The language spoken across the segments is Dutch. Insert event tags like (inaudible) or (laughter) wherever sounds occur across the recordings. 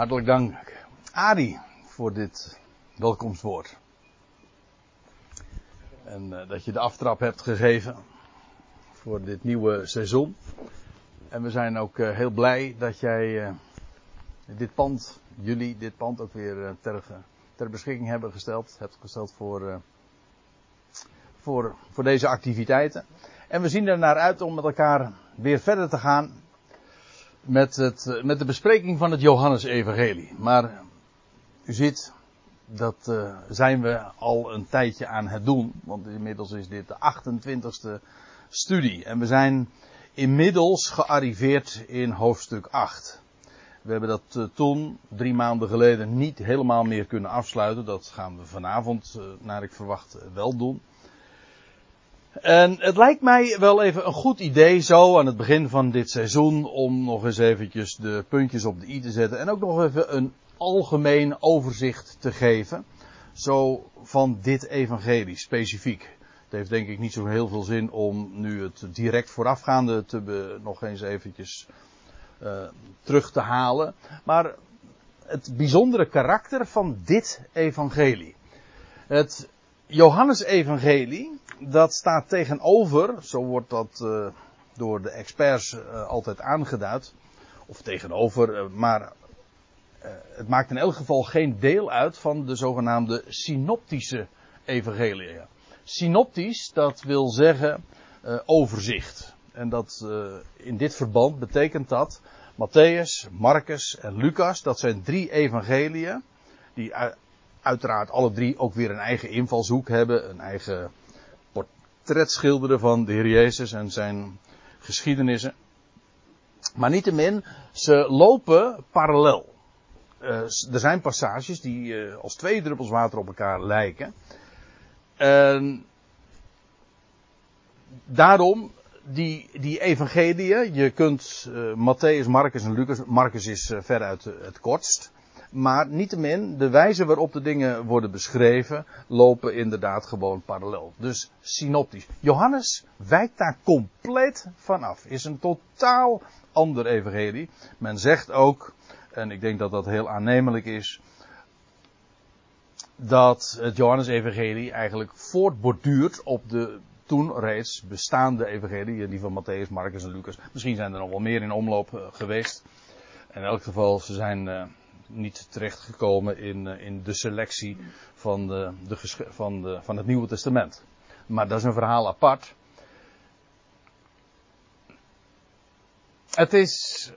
Hartelijk dank, Adi, voor dit welkomstwoord. En uh, dat je de aftrap hebt gegeven voor dit nieuwe seizoen. En we zijn ook uh, heel blij dat jij uh, dit pand, jullie dit pand ook weer ter, ter, beschikking hebben gesteld. Hebt gesteld voor, voor, voor deze activiteiten. En we zien er naar uit om met elkaar weer verder te gaan met, het, met de bespreking van het Johannesevangelie. Maar u ziet, dat uh, zijn we al een tijdje aan het doen. Want inmiddels is dit de 28ste studie. En we zijn inmiddels gearriveerd in hoofdstuk 8. We hebben dat uh, toen, drie maanden geleden, niet helemaal meer kunnen afsluiten. Dat gaan we vanavond, uh, naar ik verwacht, wel doen. En het lijkt mij wel even een goed idee zo aan het begin van dit seizoen om nog eens eventjes de puntjes op de i te zetten en ook nog even een algemeen overzicht te geven. Zo van dit evangelie specifiek. Het heeft denk ik niet zo heel veel zin om nu het direct voorafgaande te be, nog eens eventjes uh, terug te halen. Maar het bijzondere karakter van dit evangelie. Het Johannes-evangelie, dat staat tegenover, zo wordt dat uh, door de experts uh, altijd aangeduid, of tegenover, uh, maar het maakt in elk geval geen deel uit van de zogenaamde synoptische evangelie. Synoptisch, dat wil zeggen overzicht. En dat in dit verband betekent dat Matthäus, Marcus en Lucas, dat zijn drie evangeliën die uiteraard alle drie ook weer een eigen invalshoek hebben, een eigen portret schilderen van de Heer Jezus en zijn geschiedenissen. Maar niettemin, ze lopen parallel. Uh, er zijn passages die uh, als twee druppels water op elkaar lijken. En daarom, die, die evangeliën, je kunt uh, Matthäus, Marcus en Lucas, Marcus is veruit het kortst. Maar niettemin, de wijze waarop de dingen worden beschreven, lopen inderdaad gewoon parallel. Dus synoptisch. Johannes wijkt daar compleet vanaf. Is een totaal ander evangelie. Men zegt ook, en ik denk dat dat heel aannemelijk is, dat het Johannes-evangelie eigenlijk voortborduurt op de toen reeds bestaande evangelie, die van Matthäus, Marcus en Lucas. Misschien zijn er nog wel meer in omloop geweest. In elk geval, ze zijn niet terechtgekomen in, eh, in de selectie van, de, de, van, de, van het Nieuwe Testament. Maar dat is een verhaal apart. Het is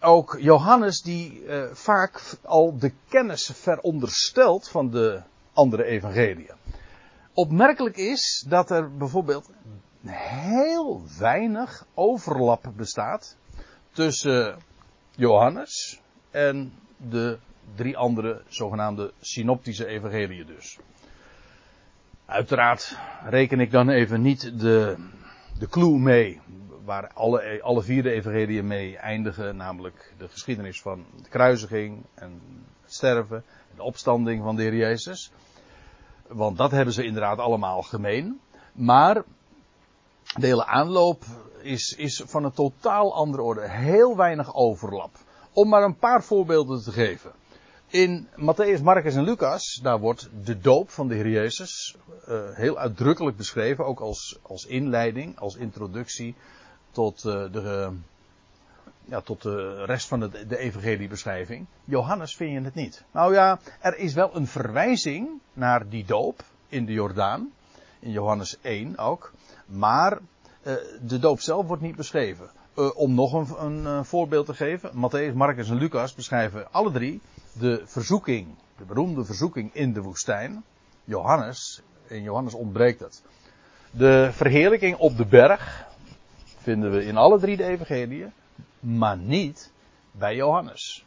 ook Johannes die uh, vaak al de kennis veronderstelt van de andere evangeliën. Opmerkelijk is dat er bijvoorbeeld heel weinig overlap bestaat tussen Johannes en de drie andere zogenaamde synoptische evangeliën dus. Uiteraard reken ik dan even niet de, de clue mee, waar alle, alle vier de evangeliën mee eindigen, namelijk de geschiedenis van de kruisiging en het sterven en de opstanding van de Heer Jezus. Want dat hebben ze inderdaad allemaal gemeen. Maar de hele aanloop is, is van een totaal andere orde. Heel weinig overlap. Om maar een paar voorbeelden te geven. In Matthäus, Marcus en Lucas, daar wordt de doop van de Heer Jezus uh, heel uitdrukkelijk beschreven, ook als, als inleiding, als introductie tot, uh, de, ja, tot de rest van de, de evangeliebeschrijving. Johannes vind je het niet. Nou ja, er is wel een verwijzing naar die doop in de Jordaan, in Johannes 1 ook, maar de doop zelf wordt niet beschreven. Uh, om nog een, een uh, voorbeeld te geven. Matthäus, Marcus en Lucas beschrijven alle drie de verzoeking, de beroemde verzoeking in de woestijn. Johannes, in Johannes ontbreekt het. De verheerlijking op de berg vinden we in alle drie de evangeliën, maar niet bij Johannes.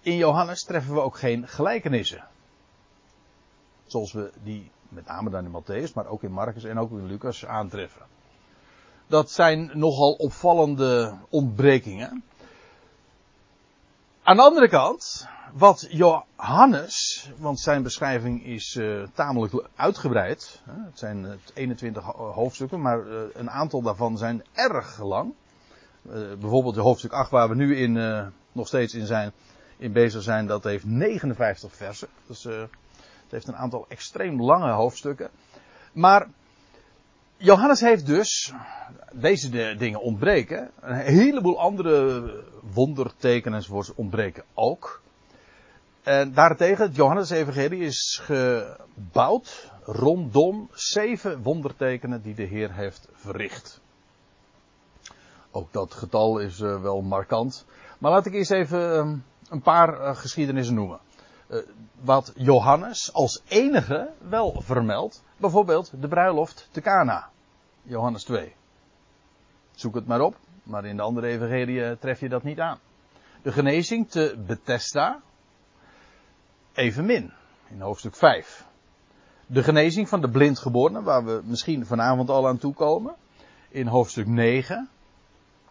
In Johannes treffen we ook geen gelijkenissen. Zoals we die met name dan in Matthäus, maar ook in Marcus en ook in Lucas aantreffen dat zijn nogal opvallende ontbrekingen. Aan de andere kant, wat Johannes, want zijn beschrijving is uh, tamelijk uitgebreid. Hè, het zijn 21 hoofdstukken, maar uh, een aantal daarvan zijn erg lang. Bijvoorbeeld de hoofdstuk 8 waar we nu in, nog steeds in zijn, in bezig zijn, dat heeft 59 versen. Dus het heeft een aantal extreem lange hoofdstukken. Maar Johannes heeft dus, deze dingen ontbreken, een heleboel andere wondertekenen enzovoorts ontbreken ook. En daarentegen, het Johannes-evangelie is gebouwd rondom zeven wondertekenen die de Heer heeft verricht. Ook dat getal is uh, wel markant. Maar laat ik eerst even uh, een paar uh, geschiedenissen noemen. wat Johannes als enige wel vermeldt. Bijvoorbeeld de bruiloft te Cana. Johannes 2. Zoek het maar op. Maar in de andere evangelie tref je dat niet aan. De genezing te Bethesda. Evenmin. In hoofdstuk 5. De genezing van de blindgeborene, waar we misschien vanavond al aan toe komen. In hoofdstuk 9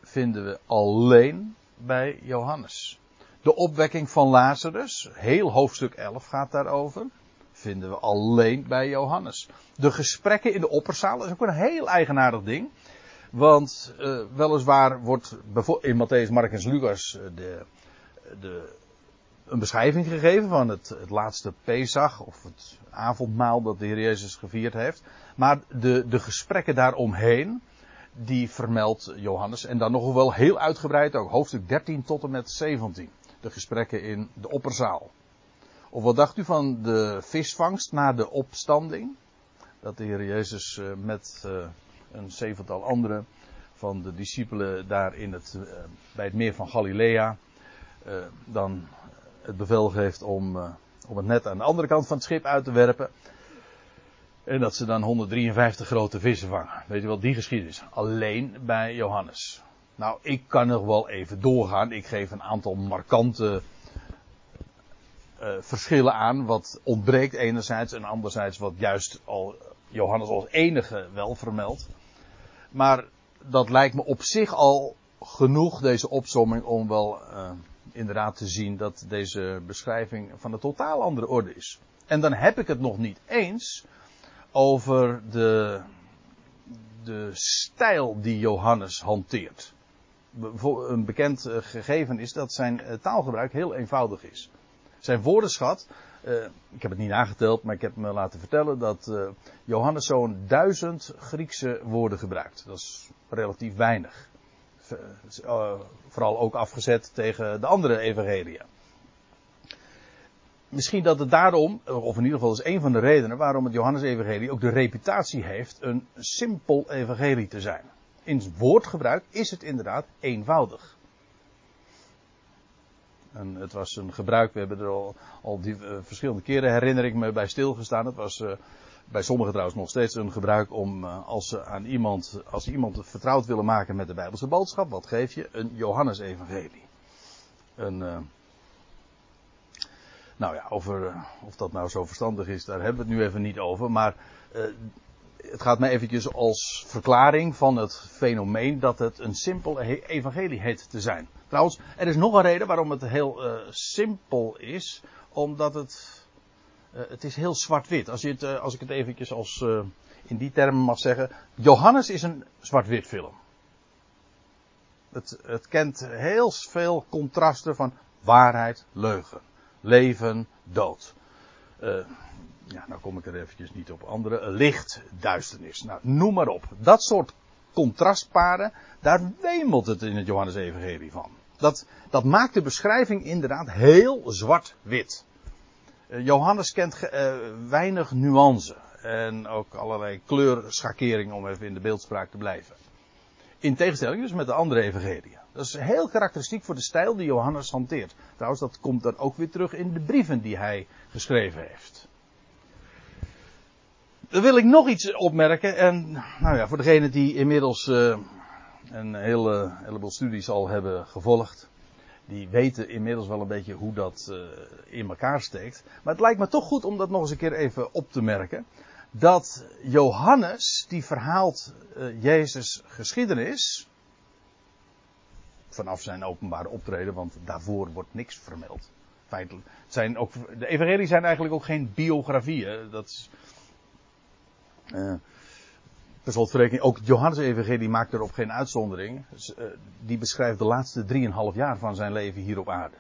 vinden we alleen bij Johannes. De opwekking van Lazarus, heel hoofdstuk 11 gaat daarover, vinden we alleen bij Johannes. De gesprekken in de opperzaal is ook een heel eigenaardig ding. Want uh, weliswaar wordt in Matthäus, Marcus en Lucas eh, de, de, een beschrijving gegeven van het, het laatste Pesach of het avondmaal dat de Heer Jezus gevierd heeft. Maar de, de gesprekken daaromheen, die vermeldt Johannes. En dan nog wel heel uitgebreid ook, hoofdstuk 13 tot en met 17. De gesprekken in de opperzaal. Of wat dacht u van de visvangst na de opstanding? Dat de Heer Jezus eh, met uh, een zevental anderen van de discipelen daar in het, uh, bij het meer van Galilea dan het bevel geeft om, om het net aan de andere kant van het schip uit te werpen. En dat ze dan 153 grote vissen vangen. Weet je wel, die geschiedenis. Alleen bij Johannes. Nou, ik kan nog wel even doorgaan. Ik geef een aantal markante uh, verschillen aan. Wat ontbreekt enerzijds en anderzijds wat juist al Johannes als enige wel vermeldt. Maar dat lijkt me op zich al genoeg, deze opzomming, om wel uh, inderdaad te zien dat deze beschrijving van een totaal andere orde is. En dan heb ik het nog niet eens over de, de stijl die Johannes hanteert. Een bekend eh, gegeven is dat zijn eh, taalgebruik heel eenvoudig is. Zijn woordenschat, uh, ik heb het niet nageteld, maar ik heb me laten vertellen dat uh, Johannes zo'n duizend Griekse woorden gebruikt. Dat is relatief weinig. Uh, vooral ook afgezet tegen de andere evangeliën misschien dat het daarom, of in ieder geval is een van de redenen waarom het Johannes-evangelie ook de reputatie heeft een simpel evangelie te zijn. In woordgebruik is het inderdaad eenvoudig. En het was een gebruik, we hebben er al, die, uh, verschillende keren herinner ik me bij stilgestaan. Het was uh, bij sommigen trouwens nog steeds een gebruik om uh, als ze aan iemand, als iemand vertrouwd willen maken met de Bijbelse boodschap, wat geef je? Een Johannes-evangelie. Een nou ja, of dat nou zo verstandig is, daar hebben we het nu even niet over. Maar het gaat mij eventjes als verklaring van het fenomeen dat het een simpel evangelie heet te zijn. Trouwens, er is nog een reden waarom het heel uh, simpel is. Omdat het, het is heel zwart-wit. Als, het, als ik het eventjes als, in die termen mag zeggen. Johannes is een zwart-wit film. Het, het kent heel veel contrasten van waarheid, leugen leven, dood. Uh, ja, nou kom ik er eventjes niet op andere. Licht, duisternis. Nou, noem maar op. Dat soort contrastparen, daar wemelt het in het Johannes-evangelie van. Dat, dat maakt de beschrijving inderdaad heel zwart-wit. Uh, Johannes kent uh, weinig nuance. En ook allerlei kleurschakeringen om even in de beeldspraak te blijven. In tegenstelling dus met de andere evangeliën. Dat is heel karakteristiek voor de stijl die Johannes hanteert. Trouwens, dat komt dan ook weer terug in de brieven die hij geschreven heeft. Dan wil ik nog iets opmerken. En nou ja, voor degenen die inmiddels uh, een hele, heleboel studies al hebben gevolgd. Die weten inmiddels wel een beetje hoe dat uh, in elkaar steekt. Maar het lijkt me toch goed om dat nog eens een keer even op te merken. Dat Johannes, die verhaalt uh, Jezus geschiedenis vanaf zijn openbare optreden, want daarvoor wordt niks vermeld. Feitelijk. zijn ook, de evangelie zijn eigenlijk ook geen biografieën. Dat is, uh, per ook Johannes evangelie maakt erop geen uitzondering. Uh, die beschrijft de laatste drieënhalf jaar van zijn leven hier op aarde.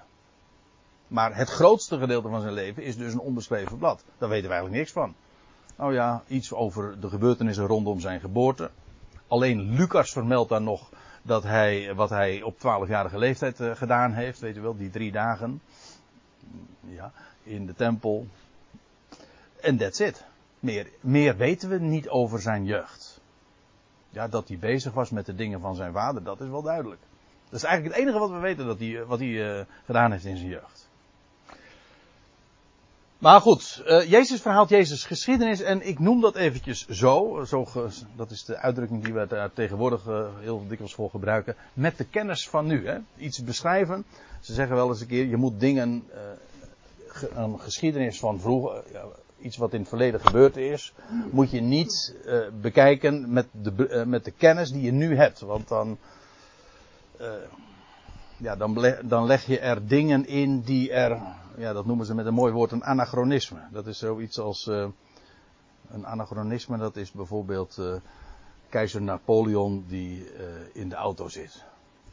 Maar het grootste gedeelte van zijn leven is dus een onbeschreven blad. Daar weten we eigenlijk niks van. Nou ja, iets over de gebeurtenissen rondom zijn geboorte. Alleen Lucas vermeldt dan nog dat hij, wat hij op 12-jarige leeftijd uh, gedaan heeft. Weet u wel, die drie dagen. Ja, in de tempel. En that's it. Meer, meer weten we niet over zijn jeugd. Ja, dat hij bezig was met de dingen van zijn vader, dat is wel duidelijk. Dat is eigenlijk het enige wat we weten dat hij, wat hij uh, gedaan heeft in zijn jeugd. Maar goed, uh, Jezus verhaalt Jezus geschiedenis en ik noem dat eventjes zo, zo dat is de uitdrukking die we daar tegenwoordig heel dikwijls voor gebruiken, met de kennis van nu. Hè? Iets beschrijven. Ze zeggen wel eens een keer, je moet dingen, uh, een geschiedenis van vroeger, iets wat in het verleden gebeurd is, moet je niet bekijken met de, met de kennis die je nu hebt. Want dan, ja, dan, dan leg je er dingen in die er ja, dat noemen ze met een mooi woord een anachronisme. Dat is zoiets als een anachronisme, dat is bijvoorbeeld keizer Napoleon die in de auto zit.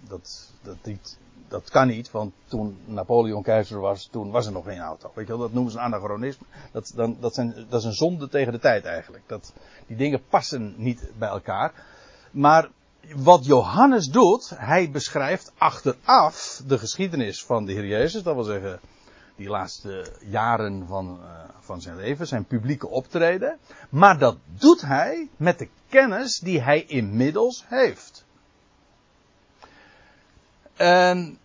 Dat, dat, niet, dat kan niet, want toen Napoleon keizer was, toen was er nog geen auto. Weet je wel, dat noemen ze een anachronisme. Dat, dan, dat, zijn, dat is een zonde tegen de tijd eigenlijk. Dat, die dingen passen niet bij elkaar. Maar wat Johannes doet, hij beschrijft achteraf de geschiedenis van de Heer Jezus. Dat wil zeggen, die laatste jaren van, uh, van zijn leven, zijn publieke optreden. Maar dat doet hij met de kennis die hij inmiddels heeft. En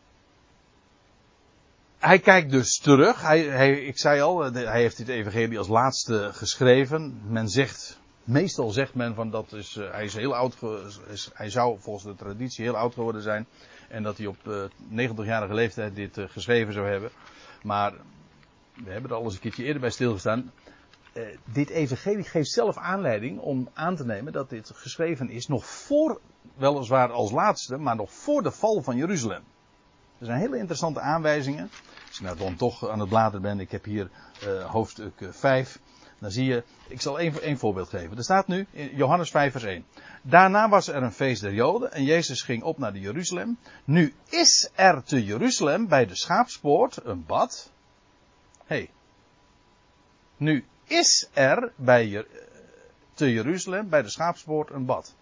hij kijkt dus terug. Hij, hij, ik zei al, hij heeft dit evangelie als laatste geschreven. Men zegt, meestal zegt men van dat is, uh, hij is heel oud, is, hij zou volgens de traditie heel oud geworden zijn. En dat hij op uh, 90-jarige leeftijd dit geschreven zou hebben. Maar we hebben er al eens een keertje eerder bij stilgestaan. Uh, dit evangelie geeft zelf aanleiding om aan te nemen dat dit geschreven is nog voor, weliswaar als laatste, maar nog voor de val van Jeruzalem. Er zijn hele interessante aanwijzingen. Als je nou dan toch aan het bladeren bent, ik heb hier uh, hoofdstuk 5. Dan zie je, ik zal één, één voorbeeld geven. Er staat nu in Johannes 5 vers 1. Daarna was er een feest der Joden en Jezus ging op naar de Jeruzalem. Nu is er te Jeruzalem bij de schaapspoort een bad. hey. nu is er bij te Jeruzalem bij de schaapspoort een bad.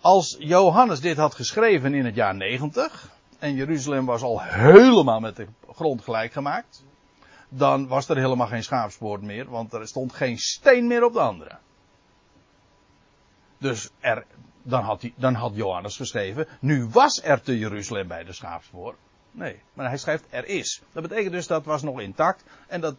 Als Johannes dit had geschreven in het jaar 90 en Jeruzalem was al helemaal met de grond gelijk gemaakt, dan was er helemaal geen schaapspoort meer, want er stond geen steen meer op de andere. Dus er, dan, had dan had Johannes geschreven, nu was er te Jeruzalem bij de schaapspoort. Nee, maar hij schrijft er is. Dat betekent dus dat was nog intact. En dat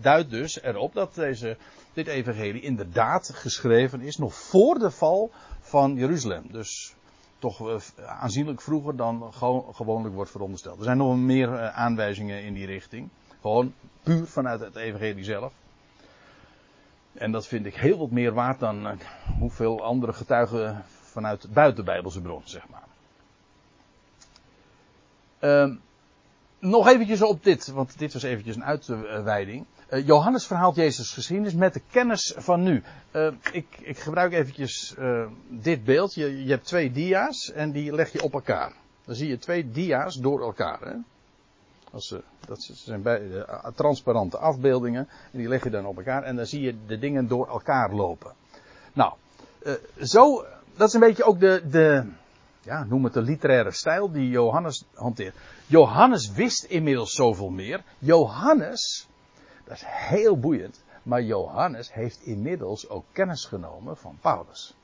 duidt dus erop dat deze, dit evangelie inderdaad geschreven is nog voor de val van Jeruzalem. Dus toch eh, aanzienlijk vroeger dan gewoonlijk wordt verondersteld. Er zijn nog meer eh, aanwijzingen in die richting. Gewoon puur vanuit het evangelie zelf. En dat vind ik heel wat meer waard dan uh, hoeveel andere getuigen vanuit buitenbijbelse bron, zeg maar. Uh, nog eventjes op dit, want dit was eventjes een uitweiding. Uh, Johannes verhaalt Jezus geschiedenis met de kennis van nu. Uh, ik, ik, gebruik eventjes dit beeld. Je, je, hebt twee dia's en die leg je op elkaar. Dan zie je twee dia's door elkaar. Hè? Als, dat zijn bij, uh, transparante afbeeldingen. En die leg je dan op elkaar. En dan zie je de dingen door elkaar lopen. Nou, uh, zo, dat is een beetje ook de, de, ja, noem het de literaire stijl die Johannes hanteert. Johannes wist inmiddels zoveel meer. Johannes, dat is heel boeiend. Maar Johannes heeft inmiddels ook kennis genomen van Paulus.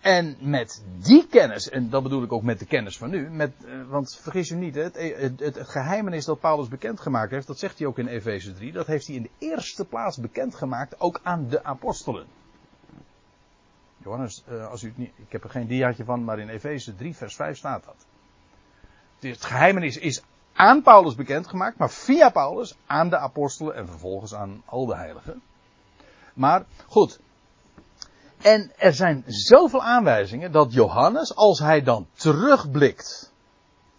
En met die kennis, en dat bedoel ik ook met de kennis van nu, met, eh, want vergis je niet, het, het, het, het geheimenis dat Paulus bekendgemaakt heeft, dat zegt hij ook in Efeze 3, dat heeft hij in de eerste plaats bekendgemaakt ook aan de apostelen. Johannes, eh, als u het niet, ik heb er geen diaatje van, maar in Efeze 3 vers 5 staat dat. Het geheimenis is aan Paulus bekendgemaakt, maar via Paulus aan de apostelen en vervolgens aan al de heiligen. Maar goed, en er zijn zoveel aanwijzingen dat Johannes, als hij dan terugblikt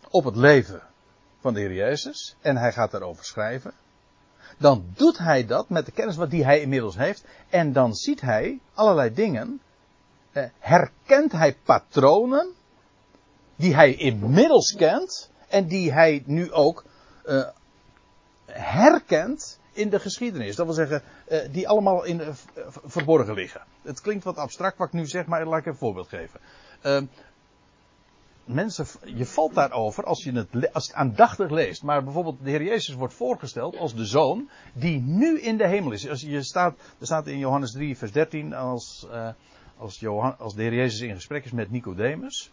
op het leven van de Heer Jezus en hij gaat daarover schrijven, dan doet hij dat met de kennis wat die hij inmiddels heeft en dan ziet hij allerlei dingen, herkent hij patronen die hij inmiddels kent en die hij nu ook uh, herkent in de geschiedenis. Dat wil zeggen, uh, die allemaal in, verborgen liggen. Het klinkt wat abstract wat ik nu zeg, maar laat ik een voorbeeld geven. Uh, mensen, je valt daarover als je, het, als je het aandachtig leest. Maar bijvoorbeeld de Heer Jezus wordt voorgesteld als de zoon die nu in de hemel is. Als je staat, er staat in Johannes 3 vers 13 als, als, Johan, als de Heer Jezus in gesprek is met Nicodemus.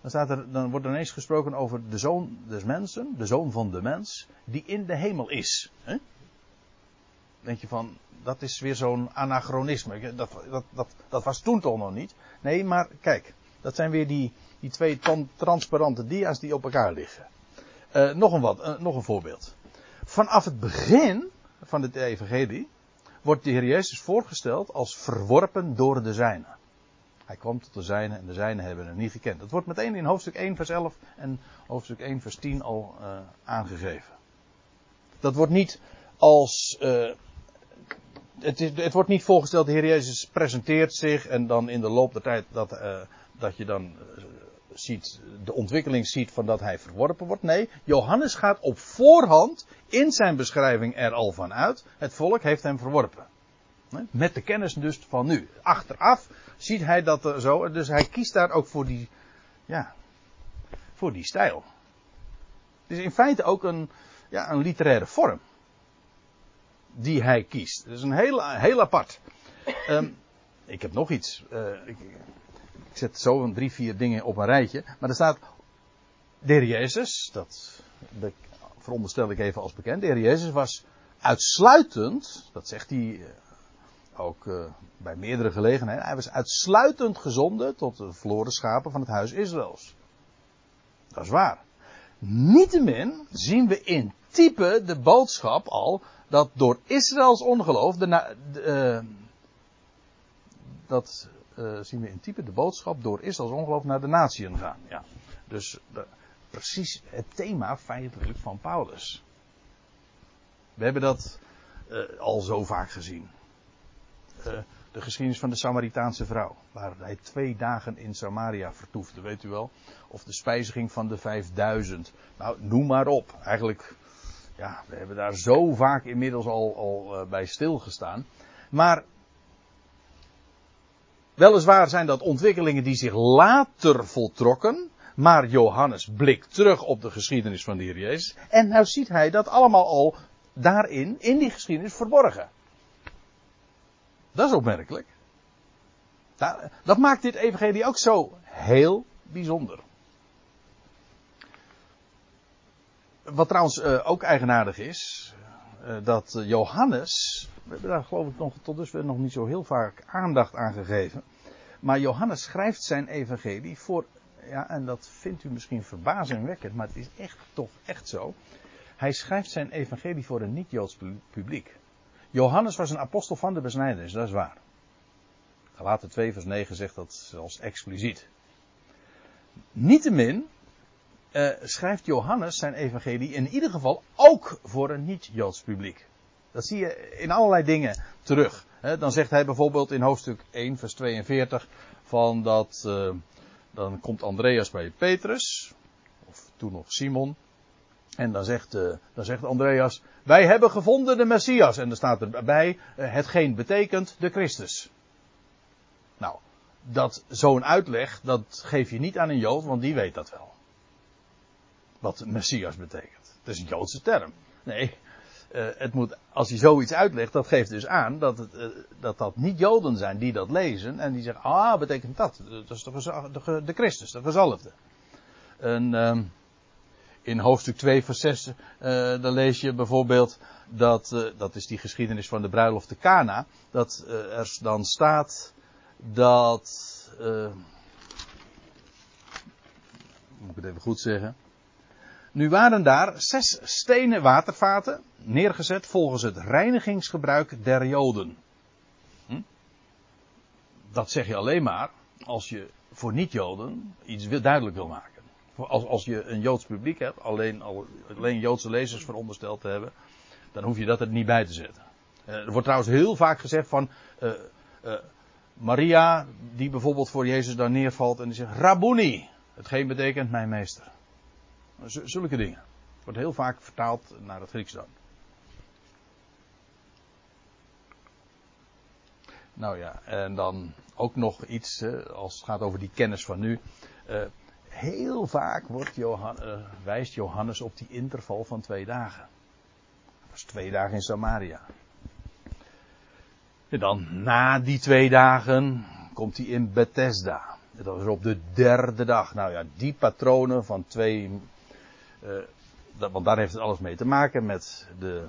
Dan, staat er, dan wordt er ineens gesproken over de zoon des mensen, de zoon van de mens, die in de hemel is. Hè? denk je van, dat is weer zo'n anachronisme. Dat, dat, dat, dat was toen toch nog niet. Nee, maar kijk, dat zijn weer die, die twee transparante dia's die op elkaar liggen. Uh, nog, een wat, uh, nog een voorbeeld. Vanaf het begin van het evangelie wordt de Heer Jezus voorgesteld als verworpen door de zijnen. Hij kwam tot de zijnen en de zijnen hebben hem niet gekend. Dat wordt meteen in hoofdstuk 1 vers 11 en hoofdstuk 1 vers 10 al uh, aangegeven. Dat wordt niet als het, is, het, wordt niet voorgesteld, de Heer Jezus presenteert zich en dan in de loop der tijd dat, uh, dat je dan ziet, de ontwikkeling ziet van dat hij verworpen wordt. Nee, Johannes gaat op voorhand in zijn beschrijving er al van uit. Het volk heeft hem verworpen. Met de kennis dus van nu. Achteraf ziet hij dat zo, dus hij kiest daar ook voor die, ja, voor die stijl. Het is in feite ook een, ja, een literaire vorm die hij kiest. Dat is een heel, heel apart. Um, ik heb nog iets. Uh, ik, ik, zet zo een drie, vier dingen op een rijtje. Maar er staat. De Jezus, dat veronderstel ik even als bekend. De Jezus was uitsluitend, dat zegt hij eh, ook uh, bij meerdere gelegenheden. Hij was uitsluitend gezonden tot de verloren schapen van het huis Israëls. Dat is waar. Niettemin zien we in type de boodschap al dat door Israëls ongeloof, de, de uh, dat uh, zien we in type de boodschap door Israëls ongeloof naar de natieën gaan. Ja. Dus de, precies het thema feitelijk van Paulus. We hebben dat uh, al zo vaak gezien. de geschiedenis van de Samaritaanse vrouw, waar hij twee dagen in Samaria vertoefde, weet u wel. Of de spijziging van de vijfduizend. Nou, noem maar op. Eigenlijk ja, we hebben daar zo vaak inmiddels al, al bij stilgestaan. Maar weliswaar zijn dat ontwikkelingen die zich later voltrokken. Maar Johannes blikt terug op de geschiedenis van de Heer Jezus. En nou ziet hij dat allemaal al daarin, in die geschiedenis, verborgen. Dat is opmerkelijk. Dat, maakt dit evangelie ook zo heel bijzonder. Wat trouwens uh, ook eigenaardig is, dat Johannes, we hebben daar geloof ik nog tot dusver nog niet zo heel vaak aandacht aan gegeven, maar Johannes schrijft zijn evangelie voor, ja, en dat vindt u misschien verbazingwekkend, maar het is echt toch echt zo. Hij schrijft zijn evangelie voor een niet-Joods publiek. Johannes was een apostel van de besnijdenis, dat is waar. Galaten 2 vers 9 zegt dat zelfs expliciet. Niettemin uh, schrijft Johannes zijn evangelie in ieder geval ook voor een niet-Joods publiek. Dat zie je in allerlei dingen terug. dan zegt hij bijvoorbeeld in hoofdstuk 1, vers 42, van dat, uh, dan komt Andreas bij Petrus, of toen nog Simon, en dan zegt, uh, dan zegt Andreas, wij hebben gevonden de Messias. En dan staat erbij, hetgeen betekent de Christus. Nou, dat zo'n uitleg, dat geef je niet aan een Jood, want die weet dat wel wat Messias betekent. Het is een Joodse term. Nee, uh, het moet, als hij zoiets uitlegt, dat geeft dus aan dat, het, uh, dat dat niet Joden zijn die dat lezen en die zeggen, ah, betekent dat? Dat is de, de, de Christus, de gezalfde. En uh, in hoofdstuk 2 vers 6, uh, dan lees je bijvoorbeeld dat, dat is die geschiedenis van de bruiloft te Cana, dat er dan staat dat, moet ik het even goed zeggen, nu waren daar zes stenen watervaten neergezet volgens het reinigingsgebruik der Joden. Hm? Dat zeg je alleen maar als je voor niet-Joden iets duidelijk wil maken. Als, als je een Joods publiek hebt, alleen, alleen Joodse lezers verondersteld te hebben, dan hoef je dat er niet bij te zetten. Eh, er wordt trouwens heel vaak gezegd van uh, uh, Maria, die bijvoorbeeld voor Jezus daar neervalt en die zegt Rabuni. Hetgeen betekent mijn meester. Zulke dingen. Wordt heel vaak vertaald naar het Grieks dan. Nou ja, en dan ook nog iets, als het gaat over die kennis van nu. Uh, heel vaak wordt Johan, uh, wijst Johannes op die interval van twee dagen. Dat was twee dagen in Samaria. En dan na die twee dagen komt hij in Bethesda. Dat was op de derde dag. Nou ja, die patronen van twee. Dat, want daar heeft het alles mee te maken met de,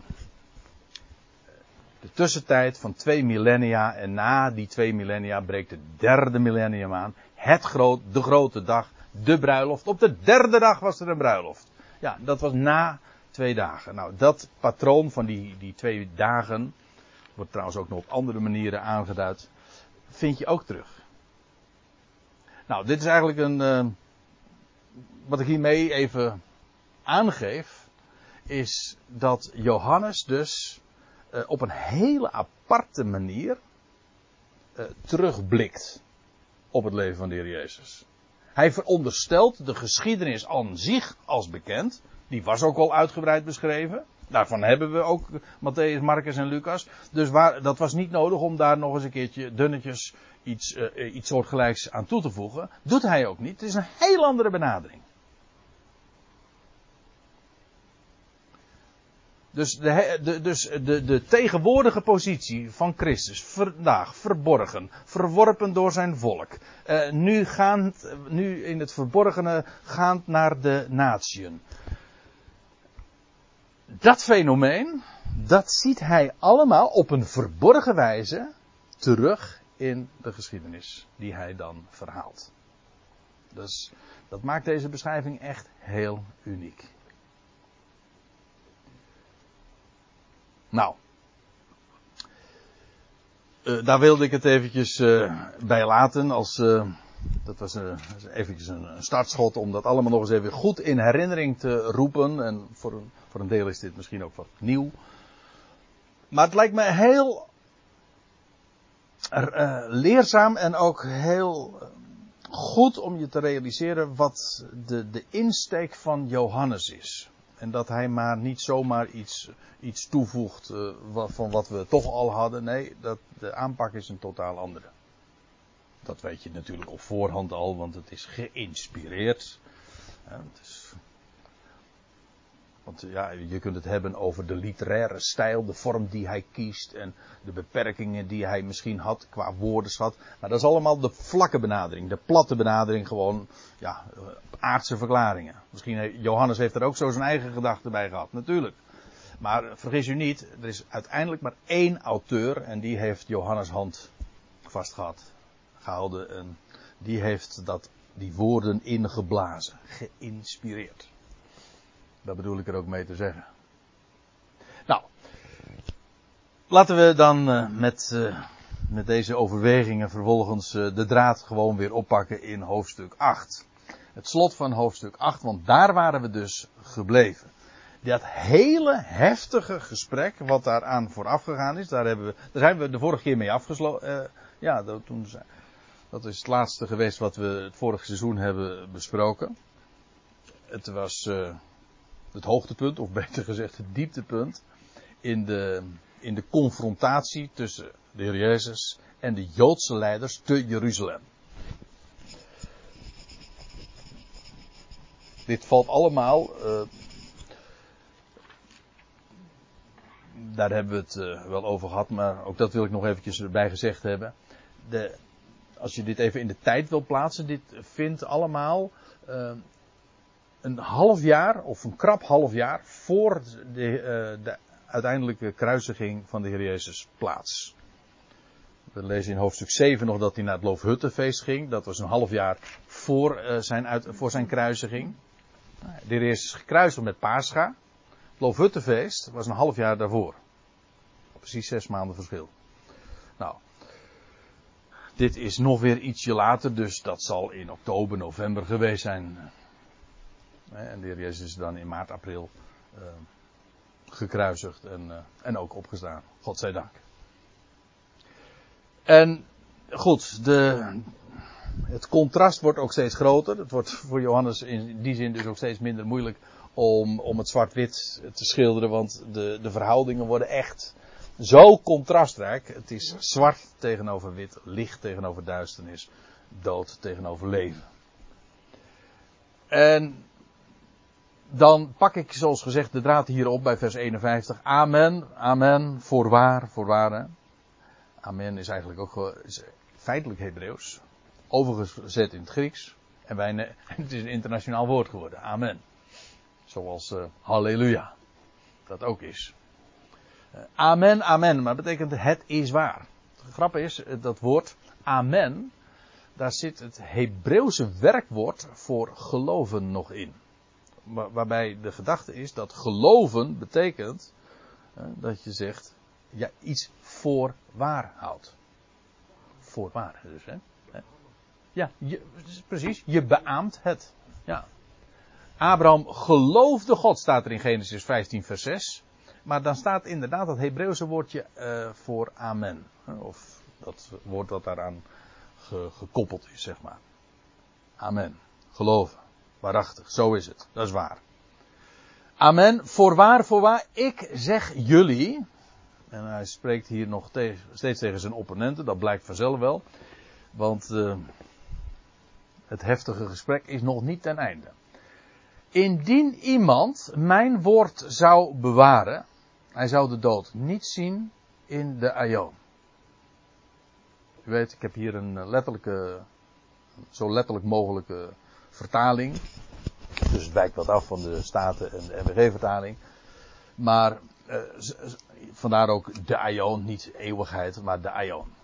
de tussentijd van twee millennia. En na die twee millennia breekt het derde millennium aan. Het groot, de grote dag, de bruiloft. Op de derde dag was er een bruiloft. Ja, dat was na twee dagen. Nou, dat patroon van die, die twee dagen. Wordt trouwens ook nog op andere manieren aangeduid. Vind je ook terug. Nou, dit is eigenlijk een. Uh, wat ik hiermee even aangeef. Is dat Johannes dus uh, op een hele aparte manier. Uh, terugblikt. Op het leven van de Heer Jezus. Hij veronderstelt de geschiedenis aan zich als bekend. Die was ook al uitgebreid beschreven. Daarvan hebben we ook Matthäus, Marcus en Lucas. Dus waar, dat was niet nodig om daar nog eens een keertje dunnetjes iets, uh, iets soortgelijks aan toe te voegen. Doet hij ook niet. Het is een heel andere benadering. Dus de, de, dus de, de tegenwoordige positie van Christus, vandaag verborgen, verworpen door zijn volk, uh, nu, gaand, nu in het verborgene gaand naar de natieën. Dat fenomeen, dat ziet hij allemaal op een verborgen wijze terug in de geschiedenis die hij dan verhaalt. Dus dat maakt deze beschrijving echt heel uniek. Nou, uh, daar wilde ik het eventjes uh, bij laten als, uh, dat was eventjes een startschot om dat allemaal nog eens even goed in herinnering te roepen. En voor een, voor een deel is dit misschien ook wat nieuw. Maar het lijkt me heel leerzaam en ook heel goed om je te realiseren wat de, de insteek van Johannes is. En dat hij maar niet zomaar iets, iets toevoegt wat, van wat we toch al hadden. Nee, dat, de aanpak is een totaal andere. Dat weet je natuurlijk op voorhand al, want het is geïnspireerd. Het is want ja, je kunt het hebben over de literaire stijl, de vorm die hij kiest en de beperkingen die hij misschien had qua woordenschat. Maar dat is allemaal de vlakke benadering, de platte benadering, gewoon ja, aardse verklaringen. Misschien heeft, Johannes heeft er ook zo zijn eigen gedachten bij gehad, natuurlijk. Maar vergis u niet, er is uiteindelijk maar één auteur en die heeft Johannes hand vast gehad, gehouden en die heeft dat, die woorden ingeblazen, geïnspireerd. Dat bedoel ik er ook mee te zeggen. Nou, laten we dan uh, met, uh, met deze overwegingen vervolgens uh, de draad gewoon weer oppakken in hoofdstuk 8. Het slot van hoofdstuk 8, want daar waren we dus gebleven. Dat hele heftige gesprek wat daaraan vooraf gegaan is, daar, hebben we, daar zijn we de vorige keer mee afgesloten. ja, dat, toen, dat is het laatste geweest wat we het vorige seizoen hebben besproken. Het was het hoogtepunt, of beter gezegd het dieptepunt, in de, in de confrontatie tussen de Heer Jezus en de Joodse leiders te Jeruzalem. Dit valt allemaal, uh, daar hebben we het uh, wel over gehad, maar ook dat wil ik nog eventjes erbij gezegd hebben. De, als je dit even in de tijd wil plaatsen, dit vindt allemaal uh, een half jaar, of een krap half jaar, voor de, uh, de uiteindelijke kruisiging van de Heer Jezus plaats. We lezen in hoofdstuk 7 nog dat hij naar het Loofhuttenfeest ging. Dat was een half jaar voor, uh, zijn, voor zijn kruisiging. De Heer Jezus is gekruisigd met Pascha. Het Loofhuttenfeest was een half jaar daarvoor. Precies zes maanden verschil. Nou, dit is nog weer ietsje later, dus dat zal in oktober, november geweest zijn. En de heer Jezus is dan in maart, april uh, gekruisigd en, uh, en ook opgestaan. Godzijdank. En goed, de, het contrast wordt ook steeds groter. Het wordt voor Johannes in die zin dus ook steeds minder moeilijk om, om het zwart-wit te schilderen, want de, de verhoudingen worden echt zo contrastrijk. Het is zwart tegenover wit, licht tegenover duisternis, dood tegenover leven. En dan pak ik zoals gezegd de draad hier op bij vers 51. Amen, amen, voorwaar, voorwaar. Amen is eigenlijk ook feitelijk Hebreeuws. Overgezet in het Grieks. En wij, (laughs) het is een internationaal woord geworden. Amen. Zoals uh, halleluja. Dat ook is. Uh, amen, amen. Maar betekent het is waar. De grap is, eh, dat woord amen. Daar zit het Hebreeuwse werkwoord voor geloven nog in. Waarbij de gedachte is dat geloven betekent dat je zegt ja, iets voor waar houdt. Voor waar dus, hè? Ja, je, precies. Je beaamt het. Ja. Abraham geloofde God, staat er in Genesis 15, vers 6. Maar dan staat inderdaad dat Hebreeuwse woordje uh, voor amen. Of dat woord dat daaraan ge, gekoppeld is, zeg maar. Amen. Geloven. Waarachtig. Zo is het. Dat is waar. Amen. Voorwaar, voorwaar. Ik zeg jullie. En hij spreekt hier nog steeds tegen zijn opponenten. Dat blijkt vanzelf wel. Want uh, het heftige gesprek is nog niet ten einde. Indien iemand mijn woord zou bewaren, hij zou de dood niet zien in de aion. U weet, ik heb hier een letterlijke, zo letterlijk mogelijke vertaling. Dus het wijkt wat af van de Staten en de MWG-vertaling. Maar uh, vandaar ook de aion, niet eeuwigheid, maar de aion.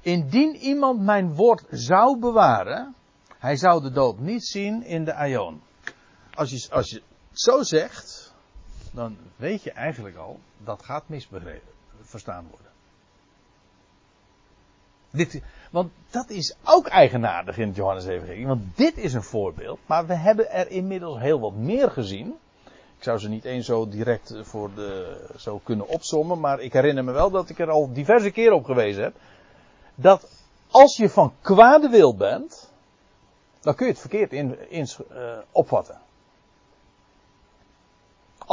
Indien iemand mijn woord zou bewaren, hij zou de dood niet zien in de aion. Als je, als je het zo zegt, dan weet je eigenlijk al, dat gaat misbegrepen, verstaan worden. Dit, want dat is ook eigenaardig in het Johannes-evangelie. Want dit is een voorbeeld, maar we hebben er inmiddels heel wat meer gezien. Ik zou ze niet eens zo direct voor de, zo kunnen opsommen, maar ik herinner me wel dat ik er al diverse keren op gewezen heb dat als je van kwade wil bent, dan kun je het verkeerd in, in uh, opvatten.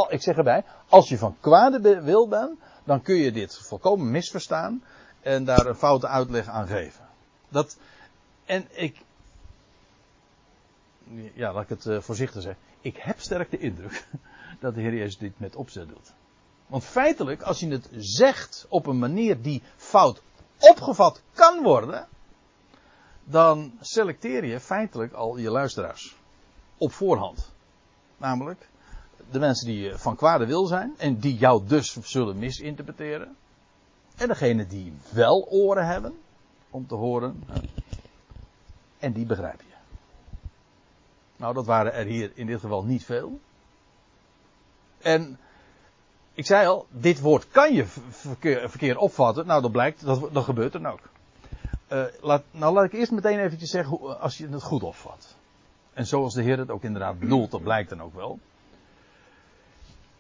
Ik zeg erbij, als je van kwade wil bent, dan kun je dit volkomen misverstaan en daar een foute uitleg aan geven. Dat, en ik, ja, laat ik het uh, voorzichtig zeggen. Ik heb sterk de indruk (laughs) dat de Heer Jezus dit met opzet doet. Want feitelijk, als je het zegt op een manier die fout opgevat kan worden, dan selecteer je feitelijk al je luisteraars. Op voorhand. Namelijk de mensen die van kwade wil zijn en die jou dus zullen misinterpreteren. En degene die wel oren hebben om te horen. En die begrijp je. Nou, dat waren er hier in dit geval niet veel. En ik zei al, dit woord kan je verkeerd opvatten. Nou, dat blijkt, dat, gebeurt dan ook. Uh, laat, nou, laat ik eerst meteen eventjes zeggen hoe, als je het goed opvat. En zoals de Heer het ook inderdaad bedoelt, dat blijkt dan ook wel.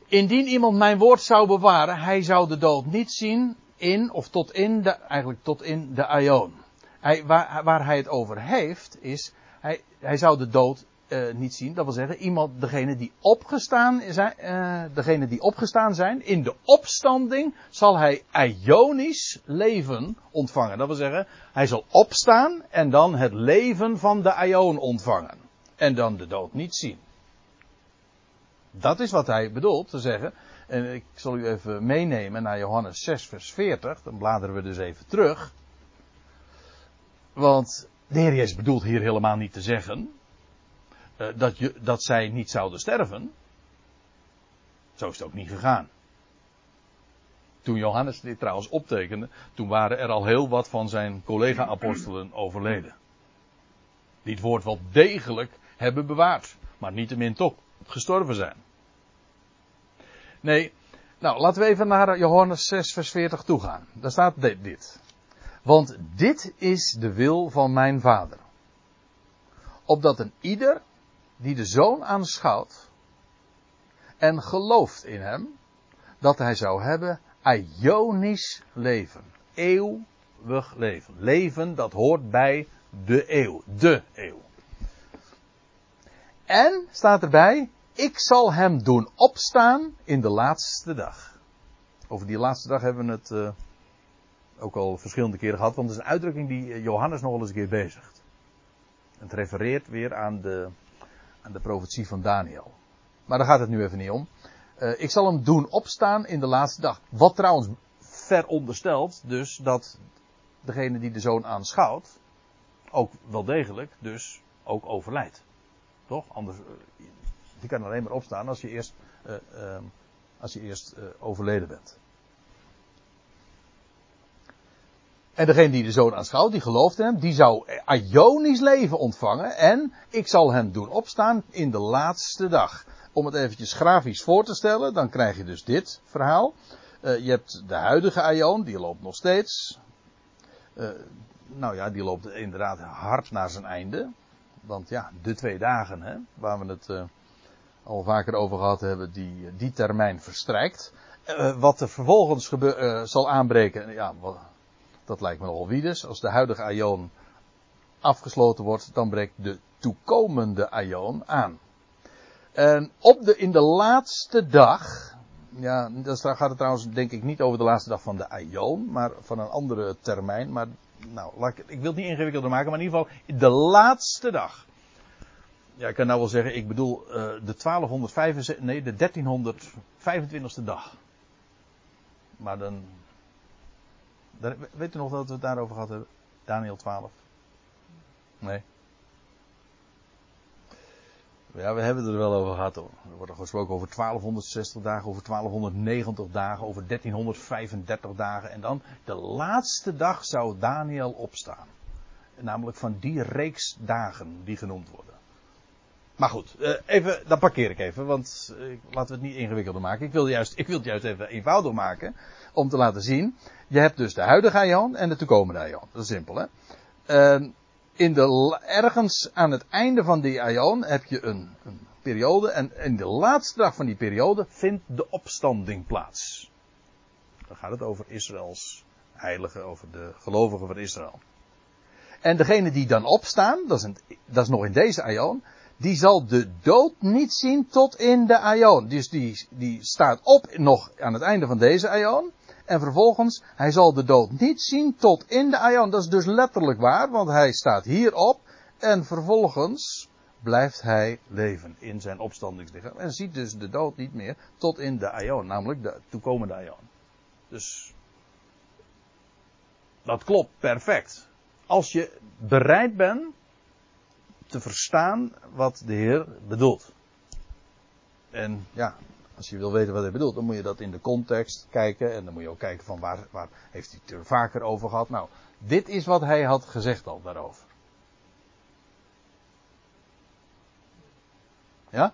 Indien iemand mijn woord zou bewaren, hij zou de dood niet zien in, of tot in de, eigenlijk tot in de aion. Hij, waar, waar hij het over heeft, is, hij, hij zou de dood uh, niet zien. Dat wil zeggen, iemand, degene die opgestaan zijn, uh, degene die opgestaan zijn, in de opstanding zal hij ionisch leven ontvangen. Dat wil zeggen, hij zal opstaan en dan het leven van de ion ontvangen. En dan de dood niet zien. Dat is wat hij bedoelt te zeggen. En ik zal u even meenemen naar Johannes 6, vers 40. Dan bladeren we dus even terug. Want de Heer Jezus bedoelt hier helemaal niet te zeggen uh, dat, je, dat zij niet zouden sterven. Zo is het ook niet gegaan. Toen Johannes dit trouwens optekende, toen waren er al heel wat van zijn collega-apostelen overleden. Die het woord wel degelijk hebben bewaard, maar niettemin toch gestorven zijn. Nee, nou laten we even naar Johannes 6, vers 40 toe gaan. Daar staat dit. Want dit is de wil van mijn vader. Opdat een ieder die de zoon aanschouwt en gelooft in hem, dat hij zou hebben Ionisch leven, eeuwig leven. Leven dat hoort bij de eeuw. De eeuw. En staat erbij, ik zal hem doen opstaan in de laatste dag. Over die laatste dag hebben we het uh, ook al verschillende keren gehad, want het is een uitdrukking die Johannes nog wel eens een keer bezigt. Het refereert weer aan de, aan de profetie van Daniel. Maar daar gaat het nu even niet om. Uh, ik zal hem doen opstaan in de laatste dag. Wat trouwens veronderstelt dus dat degene die de zoon aanschouwt, ook wel degelijk, dus ook overlijdt. Toch? Anders, die kan alleen maar opstaan als je eerst, uh, als je eerst overleden bent. En degene die de zoon aanschouwt, die gelooft hem, die zou Ionisch leven ontvangen. En ik zal hem doen opstaan in de laatste dag. Om het eventjes grafisch voor te stellen, dan krijg je dus dit verhaal. Uh, je hebt de huidige Ion, die loopt nog steeds. Nou ja, die loopt inderdaad hard naar zijn einde. Want ja, de twee dagen, hè, waar we het al vaker over gehad hebben, die, die termijn verstrijkt. wat er vervolgens gebeur, zal aanbreken, ja, wat, dat lijkt me nogal wiedes. Als de huidige aion afgesloten wordt, dan breekt de toekomende aion aan. En op de, in de laatste dag, ja, dan gaat het trouwens denk ik niet over de laatste dag van de aion, maar van een andere termijn. Maar nou, ik, ik wil het niet ingewikkelder maken, maar in ieder geval de laatste dag. Ja, ik kan nou wel zeggen, ik bedoel uh, de 1275, nee, de 1325ste dag. Maar dan Weet u nog dat we het daarover gehad hebben? Daniel 12. Nee. Ja, we hebben het er wel over gehad. Hoor. Er wordt gesproken over 1260 dagen, over 1290 dagen, over 1335 dagen. En dan de laatste dag zou Daniel opstaan. Namelijk van die reeks dagen die genoemd worden. Maar goed, eh, even, dan parkeer ik even, want uh, laten we het niet ingewikkelder maken. Ik wil, juist, ik wil het juist even eenvoudig maken, om te laten zien. Je hebt dus de huidige aion en de toekomende aion. Dat is simpel, hè. Uh, in de, ergens aan het einde van die aion heb je een, een, periode, en in de laatste dag van die periode vindt de opstanding plaats. Dan gaat het over Israëls heiligen, over de gelovigen van Israël. En degene die dan opstaan, dat is, een, dat is nog in deze aion, die zal de dood niet zien tot in de aion. Dus die, die staat op nog aan het einde van deze aion. En vervolgens, hij zal de dood niet zien tot in de aion. Dat is dus letterlijk waar, want hij staat hierop. En vervolgens blijft hij leven in zijn opstandingslichaam. En ziet dus de dood niet meer tot in de aion, namelijk de toekomende aion. Dus dat klopt perfect. Als je bereid bent te verstaan wat de Heer bedoelt. En ja, als je wil weten wat hij bedoelt, dan moet je dat in de context kijken. En dan moet je ook kijken van waar, waar heeft hij het er vaker over gehad. Nou, dit is wat hij had gezegd al daarover. Ja?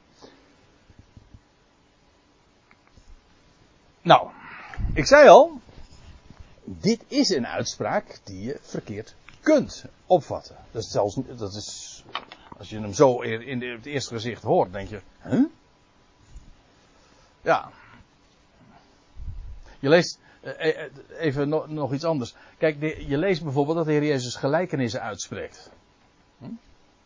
Nou, ik zei al, dit is een uitspraak die je verkeerd kunt opvatten. Dat is zelfs, dat is, als je hem zo in het eerste gezicht hoort, denk je, huh? Ja. Je leest, eh, eh, even nog iets anders. Kijk, je leest bijvoorbeeld dat de Heer Jezus gelijkenissen uitspreekt. Hm?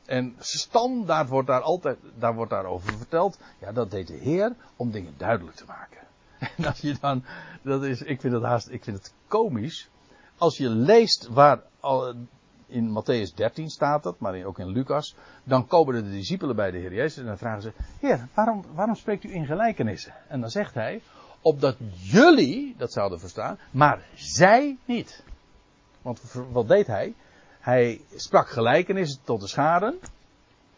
En standaard wordt daar altijd, daar wordt daarover verteld. Ja, dat deed de Heer om dingen duidelijk te maken. (laughs) En als je dan, dat is, ik vind het haast, ik vind het komisch. Als je leest waar, in Matthäus 13 staat dat, maar ook in Lucas. Dan komen de discipelen bij de Heer Jezus en dan vragen ze: Heer, waarom, waarom spreekt u in gelijkenissen? En dan zegt hij: Opdat jullie dat zouden verstaan, maar zij niet. Want wat deed hij? Hij sprak gelijkenissen tot de scharen.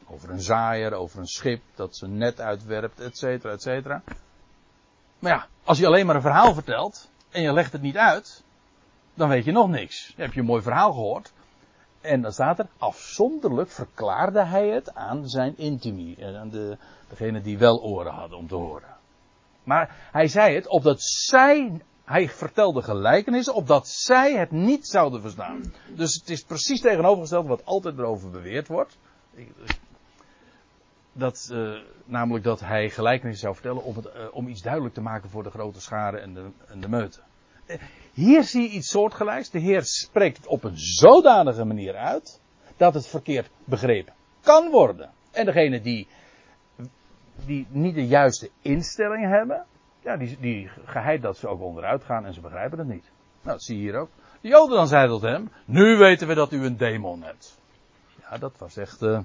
Over een zaaier, over een schip dat zijn net uitwerpt, et cetera, et cetera. Maar ja, als je alleen maar een verhaal vertelt en je legt het niet uit, dan weet je nog niks. Dan heb je een mooi verhaal gehoord, en dan staat er, afzonderlijk verklaarde hij het aan zijn intimi. Aan de, degene die wel oren hadden om te horen. Maar hij zei het opdat zij, hij vertelde gelijkenissen, opdat zij het niet zouden verstaan. Dus het is precies tegenovergesteld wat altijd erover beweerd wordt. Dat, uh, namelijk dat hij gelijkenissen zou vertellen om, het, uh, om iets duidelijk te maken voor de grote scharen en de, en de meuten. Hier zie je iets soortgelijks. De Heer spreekt het op een zodanige manier uit dat het verkeerd begrepen kan worden. En degene die, die niet de juiste instelling hebben, ja, die, die geheid dat ze ook onderuit gaan en ze begrijpen het niet. Nou, dat zie je hier ook. De Joden dan zeiden tot hem, nu weten we dat u een demon hebt. Ja, dat was echt uh,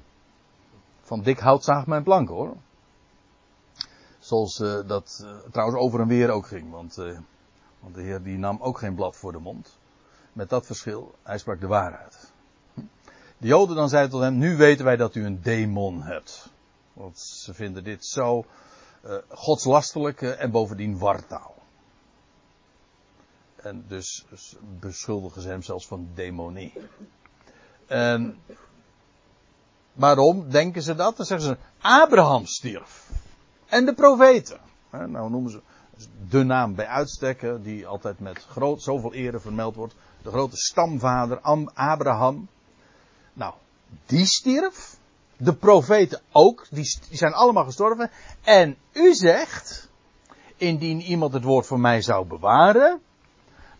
van dik hout zaag mijn plank hoor. Zoals uh, dat uh, trouwens over en weer ook ging, want, want de Heer die nam ook geen blad voor de mond. Met dat verschil, hij sprak de waarheid. De Joden dan zeiden tot hem, nu weten wij dat u een demon hebt. Want ze vinden dit zo uh, godslastelijk en bovendien wartaal. En dus beschuldigen ze hem zelfs van demonie. En waarom denken ze dat? Dan zeggen ze, Abraham stierf. En de profeten. Nou noemen ze de naam bij uitstekken, die altijd met groot, zoveel ere vermeld wordt. De grote stamvader Abraham. Nou, die stierf. De profeten ook, die, die zijn allemaal gestorven. En u zegt, indien iemand het woord voor mij zou bewaren,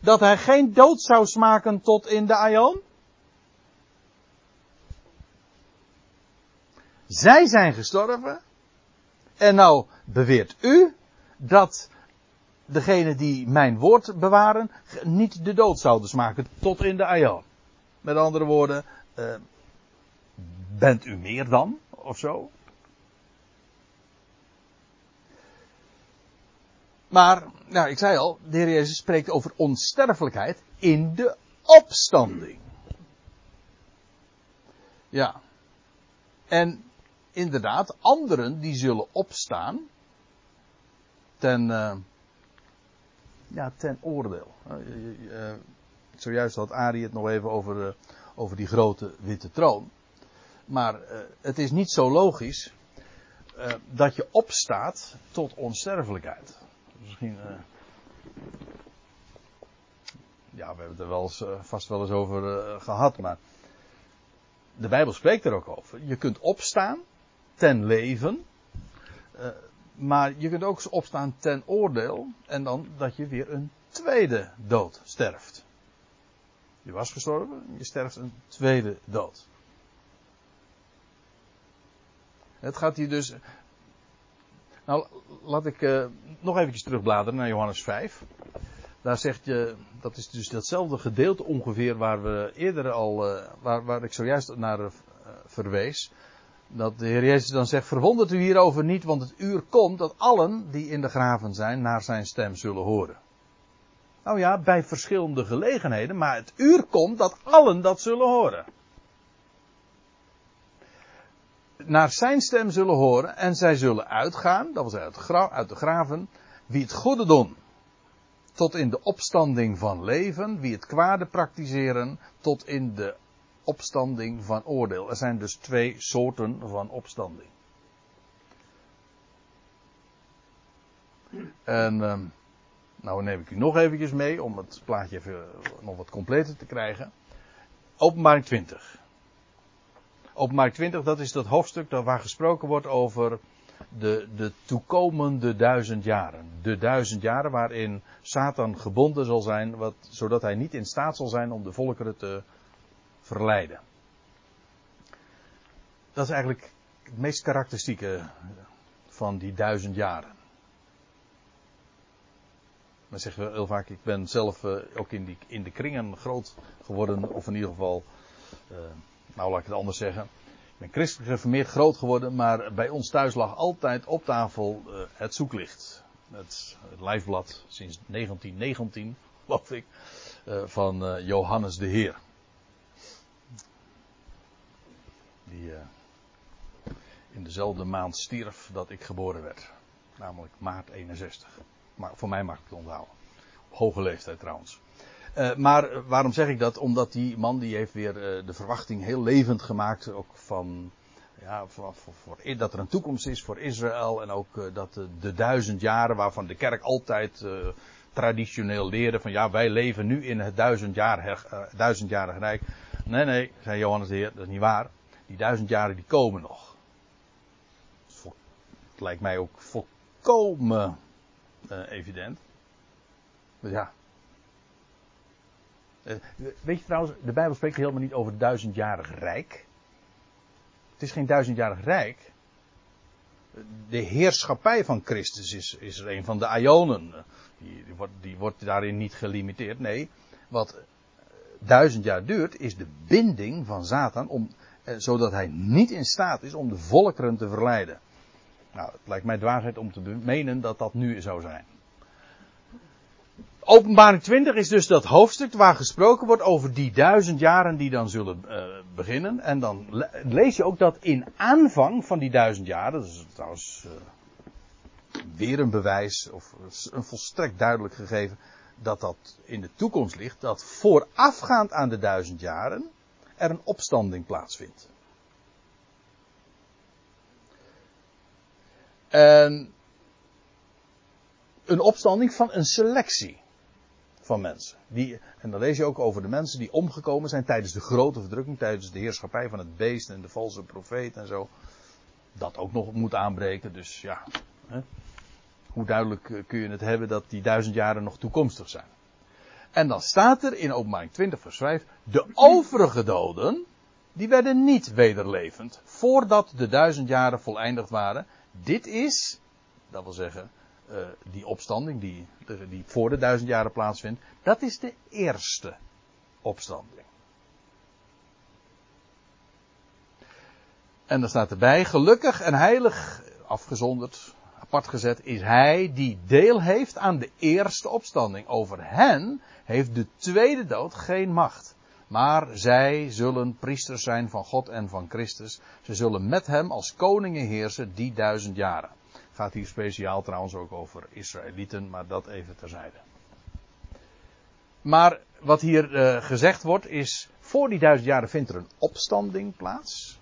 dat hij geen dood zou smaken tot in de aion? Zij zijn gestorven. En nou beweert u dat degene die mijn woord bewaren niet de dood zouden smaken tot in de aion. Met andere woorden, uh, bent u meer dan of zo? Maar, nou, ik zei al, de Heer Jezus spreekt over onsterfelijkheid in de opstanding. Ja. En inderdaad, anderen die zullen opstaan ten, uh, ja, ten oordeel. Uh, uh, zojuist had Ari het nog even over, over die grote witte troon. Maar het is niet zo logisch dat je opstaat tot onsterfelijkheid misschien. Ja, we hebben het er wel eens, vast wel eens over gehad, maar. De Bijbel spreekt er ook over. Je kunt opstaan ten leven, maar je kunt ook opstaan ten oordeel en dan dat je weer een tweede dood sterft. Je was gestorven, je sterft een tweede dood. Het gaat hier dus nou, laat ik uh, nog eventjes terugbladeren naar Johannes 5. Daar zegt je, dat is dus datzelfde gedeelte ongeveer waar we eerder al, uh, waar, waar ik zojuist naar uh, verwees. Dat de Heer Jezus dan zegt, verwondert u hierover niet, want het uur komt dat allen die in de graven zijn naar zijn stem zullen horen. Nou ja, bij verschillende gelegenheden, maar het uur komt dat allen dat zullen horen. naar zijn stem zullen horen en zij zullen uitgaan, dat was uit, uit de graven, wie het goede doen, tot in de opstanding van leven, wie het kwade praktiseren, tot in de opstanding van oordeel. Er zijn dus twee soorten van opstanding. En uh, nou neem ik u nog eventjes mee om het plaatje even nog wat completer te krijgen. Openbaring 20. Openbaar 20, dat is dat hoofdstuk waar gesproken wordt over de, de toekomende duizend jaren. De duizend jaren waarin Satan gebonden zal zijn, wat, zodat hij niet in staat zal zijn om de volkeren te verleiden. Dat is eigenlijk het meest karakteristieke van die duizend jaren. Maar zeggen we heel vaak, ik ben zelf uh, ook in, die, in de kringen groot geworden, of in ieder geval uh, nou laat ik het anders zeggen. Ik ben christelijk geformeerd groot geworden, maar bij ons thuis lag altijd op tafel uh, het zoeklicht. Het, het lijfblad sinds 1919, geloof ik, van Johannes de Heer. Die in dezelfde maand stierf dat ik geboren werd. Namelijk maart 61. Maar voor mij mag ik het onthouden. Op hoge leeftijd trouwens. Uh, maar waarom zeg ik dat? Omdat die man die heeft weer uh, de verwachting heel levend gemaakt. Ook van, ja, voor, voor, dat er een toekomst is voor Israël. En ook dat de, duizend jaren waarvan de kerk altijd traditioneel leerde. Van ja, wij leven nu in het duizendjarig, duizendjarig rijk. Nee, nee, zei Johannes de Heer, dat is niet waar. Die duizend jaren die komen nog. Het lijkt mij ook volkomen evident. Dus ja, Eh, weet je trouwens, de Bijbel spreekt helemaal niet over duizendjarig rijk. Het is geen duizendjarig rijk. De heerschappij van Christus is, is er een van de Ionen. Die, die, wordt, die wordt daarin niet gelimiteerd. Nee, wat duizend jaar duurt, is de binding van Satan, om, eh, zodat hij niet in staat is om de volkeren te verleiden. Nou, het lijkt mij dwaasheid om te menen dat dat nu zou zijn. Openbaring 20 is dus dat hoofdstuk waar gesproken wordt over die duizend jaren die dan zullen uh, beginnen. En dan lees je ook dat in aanvang van die duizend jaren, dat is trouwens uh, weer een bewijs, of een volstrekt duidelijk gegeven, dat dat in de toekomst ligt, dat voorafgaand aan de duizend jaren er een opstanding plaatsvindt. En een opstanding van een selectie van mensen. Die, en dan lees je ook over de mensen die omgekomen zijn tijdens de grote verdrukking, tijdens de heerschappij van het beest en de valse profeet en zo. Dat ook nog moet aanbreken, dus ja. Hè. Hoe duidelijk eh, kun je het hebben dat die duizend jaren nog toekomstig zijn. En dan staat er in openbaring 20 vers 5, de overige doden, die werden niet wederlevend, voordat de duizend jaren voleindigd waren. Dit is, dat wil zeggen, uh, die opstanding die, die voor de duizend jaren plaatsvindt, dat is de eerste opstanding. En dan staat erbij, gelukkig en heilig, afgezonderd, apart gezet, is hij die deel heeft aan de eerste opstanding. Over hen heeft de tweede dood geen macht. Maar zij zullen priesters zijn van God en van Christus. Ze zullen met hem als koningen heersen die duizend jaren. Gaat hier speciaal trouwens ook over Israëlieten, maar dat even terzijde. Maar wat hier uh, gezegd wordt is, voor die duizend jaren vindt er een opstanding plaats.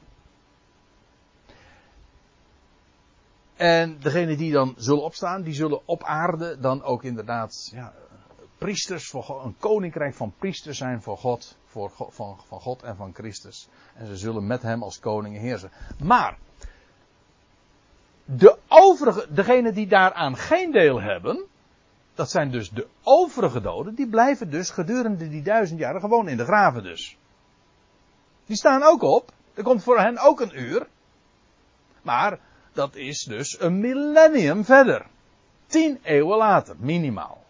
En degene die dan zullen opstaan, die zullen op aarde dan ook inderdaad ja, priesters voor God, een koninkrijk van priesters zijn voor God, voor God, van, van God en van Christus. En ze zullen met hem als koningen heersen. Maar de overige, degenen die daaraan geen deel hebben, dat zijn dus de overige doden, die blijven dus gedurende die duizend jaren gewoon in de graven dus. Die staan ook op. Er komt voor hen ook een uur. Maar dat is dus een millennium verder. Tien eeuwen later, minimaal.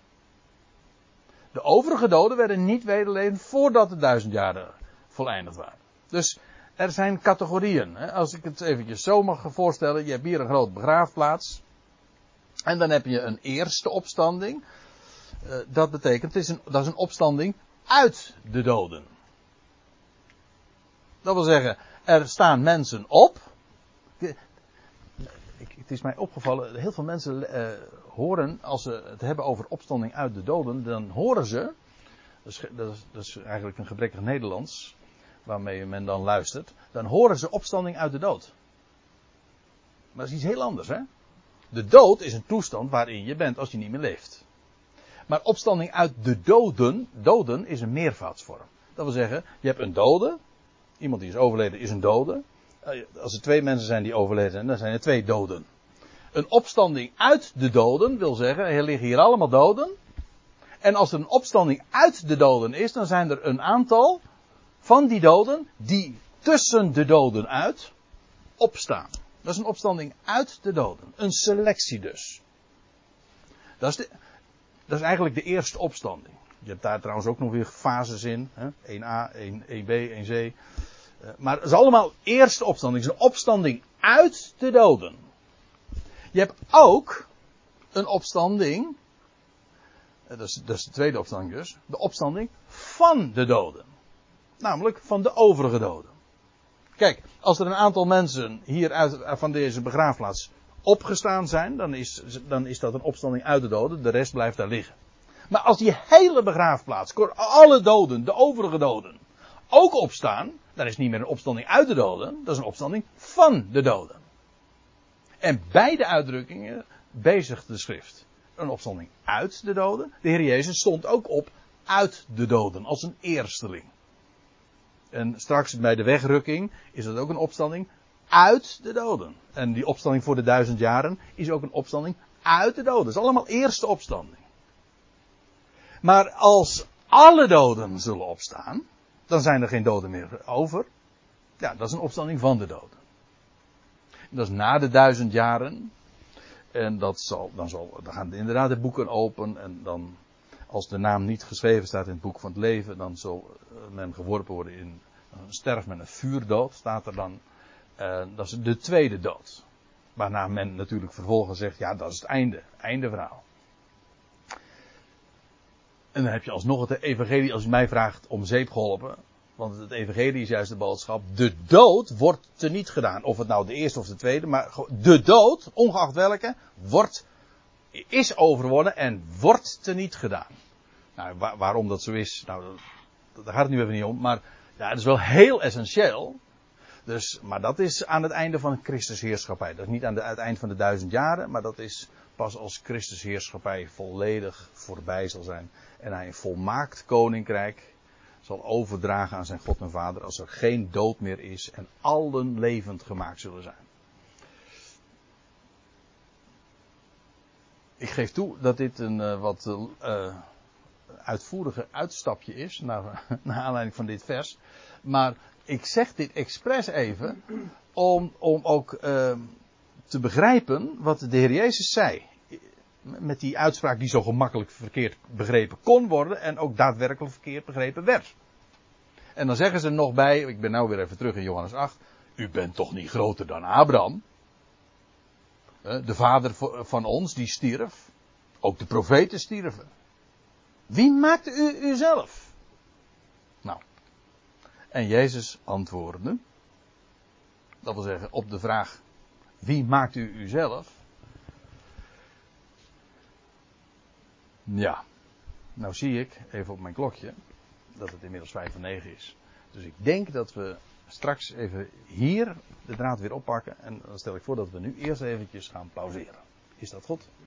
De overige doden werden niet wederlevend voordat de duizend jaren voleindigd waren. Dus er zijn categorieën. Als ik het eventjes zo mag voorstellen, je hebt hier een groot begraafplaats. En dan heb je een eerste opstanding. Eh, dat betekent, het is een, dat is een opstanding uit de doden. Dat wil zeggen, er staan mensen op het is mij opgevallen, heel veel mensen uh, horen, als ze het hebben over opstanding uit de doden, dan horen ze, dat is, dat is, dat is eigenlijk een gebrekkig Nederlands, waarmee men dan luistert, dan horen ze opstanding uit de dood. Maar dat is iets heel anders, hè? De dood is een toestand waarin je bent als je niet meer leeft. Maar opstanding uit de doden, doden is een meervoudsvorm. Dat wil zeggen, je hebt een dode, iemand die is overleden is een dode. Eh, als er twee mensen zijn die overleden dan zijn er twee doden. Een opstanding uit de doden wil zeggen, er liggen hier allemaal doden. En als er een opstanding uit de doden is, dan zijn er een aantal van die doden die tussen de doden uit opstaan. Dat is een opstanding uit de doden. Een selectie dus. Dat is, dat is eigenlijk de eerste opstanding. Je hebt daar trouwens ook nog weer fases in. Hè? 1a, 1, 1b, 1c. Maar het is allemaal eerste opstanding. Het is een opstanding uit de doden. Je hebt ook een opstanding. Eh, dat is, dat is de tweede opstanding dus. De opstanding van de doden. Namelijk van de overige doden. Kijk, als er een aantal mensen hier uit, van deze begraafplaats opgestaan zijn, dan is, dan is dat een opstanding uit de doden. De rest blijft daar liggen. Maar als die hele begraafplaats, alle doden, de overige doden, ook opstaan, dan is niet meer een opstanding uit de doden, dat is een opstanding van de doden. En beide uitdrukkingen bezigt de schrift. Een opstanding uit de doden. De Heer Jezus stond ook op uit de doden als een eersteling. En straks bij de wegrukking is dat ook een opstanding uit de doden. En die opstanding voor de duizend jaren is ook een opstanding uit de doden. Dat is allemaal eerste opstanding. Maar als alle doden zullen opstaan, dan zijn er geen doden meer over. Ja, dat is een opstanding van de doden. Dat is na de duizend jaren. En dat zal, dan, zal, dan gaan inderdaad de boeken open. En dan, als de naam niet geschreven staat in het boek van het leven, dan zal men geworpen worden in. Dan sterft men een vuurdood, staat er dan. Uh, dat is de tweede dood. Waarna men natuurlijk vervolgens zegt, ja, dat is het einde. Einde verhaal. En dan heb je alsnog het evangelie, als u mij vraagt, om zeep geholpen. Want het evangelie is juist de boodschap. De dood wordt teniet gedaan. Of het nou de eerste of de tweede. Maar de dood, ongeacht welke, wordt, is overwonnen en wordt teniet gedaan. Nou, waarom dat zo is, nou, daar gaat het nu even niet om. Maar ja, het is wel heel essentieel. Dus, maar dat is aan het einde van Christus heerschappij. Dat is niet aan het eind van de duizend jaren, maar dat is pas als Christus heerschappij volledig voorbij zal zijn. En hij een volmaakt koninkrijk zal overdragen aan zijn God en Vader als er geen dood meer is en allen levend gemaakt zullen zijn. Ik geef toe dat dit een uh, wat uh, uitvoerige uitstapje is, naar, (laughs) naar aanleiding van dit vers. Maar ik zeg dit expres even om, om ook uh, te begrijpen wat de Heer Jezus zei. Met die uitspraak die zo gemakkelijk verkeerd begrepen kon worden en ook daadwerkelijk verkeerd begrepen werd. En dan zeggen ze nog bij, ik ben nou weer even terug in Johannes 8, u bent toch niet groter dan Abraham? De vader van ons die stierf. Ook de profeten stierven. Wie maakte u uzelf? Nou. En Jezus antwoordde. Dat wil zeggen op de vraag: wie maakt u uzelf? Ja. Nou zie ik, even op mijn klokje, dat het inmiddels 5 van 9 is. Dus ik denk dat we straks even hier de draad weer oppakken. En dan stel ik voor dat we nu eerst eventjes gaan pauzeren. Is dat goed?